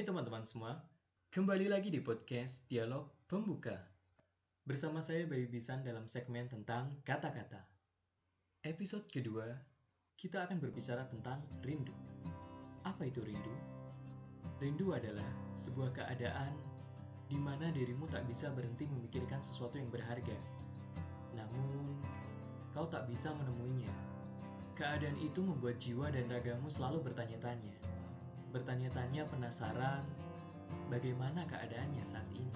teman-teman semua. Kembali lagi di podcast Dialog Pembuka. Bersama saya Bayu Bisan dalam segmen tentang kata-kata. Episode kedua, kita akan berbicara tentang rindu. Apa itu rindu? Rindu adalah sebuah keadaan di mana dirimu tak bisa berhenti memikirkan sesuatu yang berharga. Namun, kau tak bisa menemuinya. Keadaan itu membuat jiwa dan ragamu selalu bertanya-tanya bertanya-tanya penasaran bagaimana keadaannya saat ini.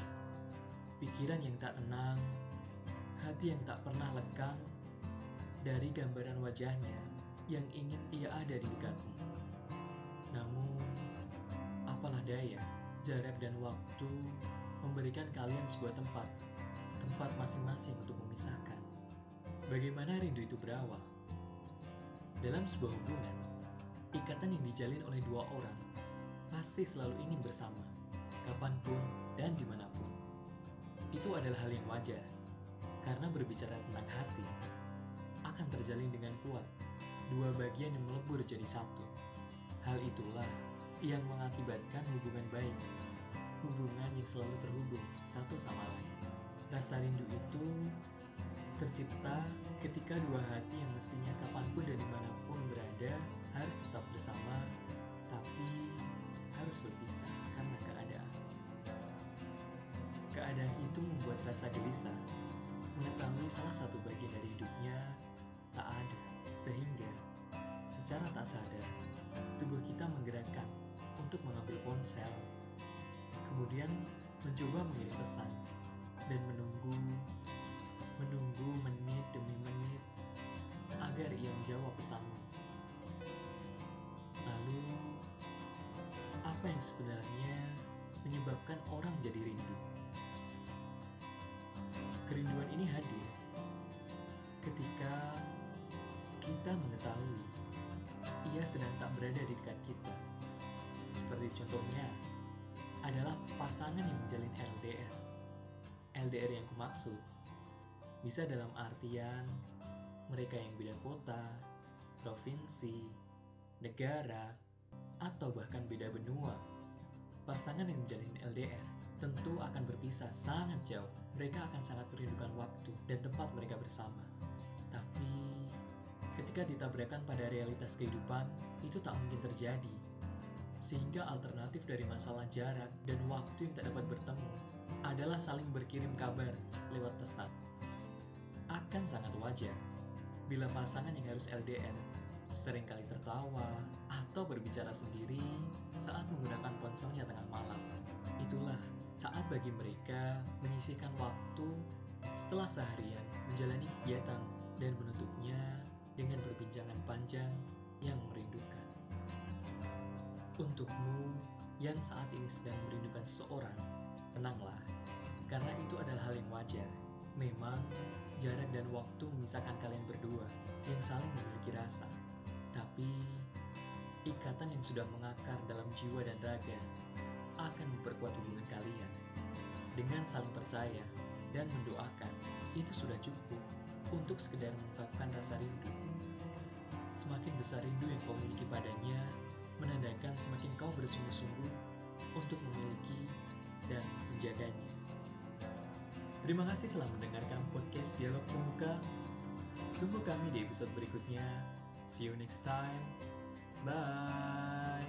Pikiran yang tak tenang, hati yang tak pernah lekang dari gambaran wajahnya yang ingin ia ada di dekatmu. Namun, apalah daya, jarak dan waktu memberikan kalian sebuah tempat, tempat masing-masing untuk memisahkan. Bagaimana rindu itu berawal? Dalam sebuah hubungan, ikatan yang dijalin oleh dua orang pasti selalu ingin bersama, kapan pun dan di mana pun. Itu adalah hal yang wajar, karena berbicara tentang hati, akan terjalin dengan kuat, dua bagian yang melebur jadi satu. Hal itulah yang mengakibatkan hubungan baik, hubungan yang selalu terhubung satu sama lain. Rasa rindu itu tercipta ketika dua hati yang mestinya kapan pun dan di mana pun berada harus tetap bersama, tapi harus berpisah karena keadaan. Keadaan itu membuat rasa gelisah, mengetahui salah satu bagian dari hidupnya tak ada, sehingga secara tak sadar tubuh kita menggerakkan untuk mengambil ponsel, kemudian mencoba mengirim pesan dan menunggu, menunggu menit demi menit agar ia menjawab pesanmu. Lalu apa yang sebenarnya menyebabkan orang jadi rindu. Kerinduan ini hadir ketika kita mengetahui ia sedang tak berada di dekat kita. Seperti contohnya adalah pasangan yang menjalin LDR. LDR yang kumaksud bisa dalam artian mereka yang beda kota, provinsi, negara, atau bahkan beda benua. Pasangan yang menjalin LDR tentu akan berpisah sangat jauh. Mereka akan sangat merindukan waktu dan tempat mereka bersama. Tapi ketika ditabrakan pada realitas kehidupan, itu tak mungkin terjadi. Sehingga alternatif dari masalah jarak dan waktu yang tak dapat bertemu adalah saling berkirim kabar lewat pesan. Akan sangat wajar bila pasangan yang harus LDR sering kali tertawa atau berbicara sendiri saat menggunakan ponselnya tengah malam. Itulah saat bagi mereka menyisihkan waktu setelah seharian menjalani kegiatan dan menutupnya dengan perbincangan panjang yang merindukan. Untukmu yang saat ini sedang merindukan seseorang, tenanglah, karena itu adalah hal yang wajar. Memang, jarak dan waktu memisahkan kalian berdua yang saling memiliki rasa. Tapi, ikatan yang sudah mengakar dalam jiwa dan raga akan memperkuat hubungan kalian. Dengan saling percaya dan mendoakan, itu sudah cukup untuk sekedar mengungkapkan rasa rindu. Semakin besar rindu yang kau miliki padanya, menandakan semakin kau bersungguh-sungguh untuk memiliki dan menjaganya. Terima kasih telah mendengarkan podcast Dialog Pembuka. Tunggu kami di episode berikutnya. See you next time. Bye.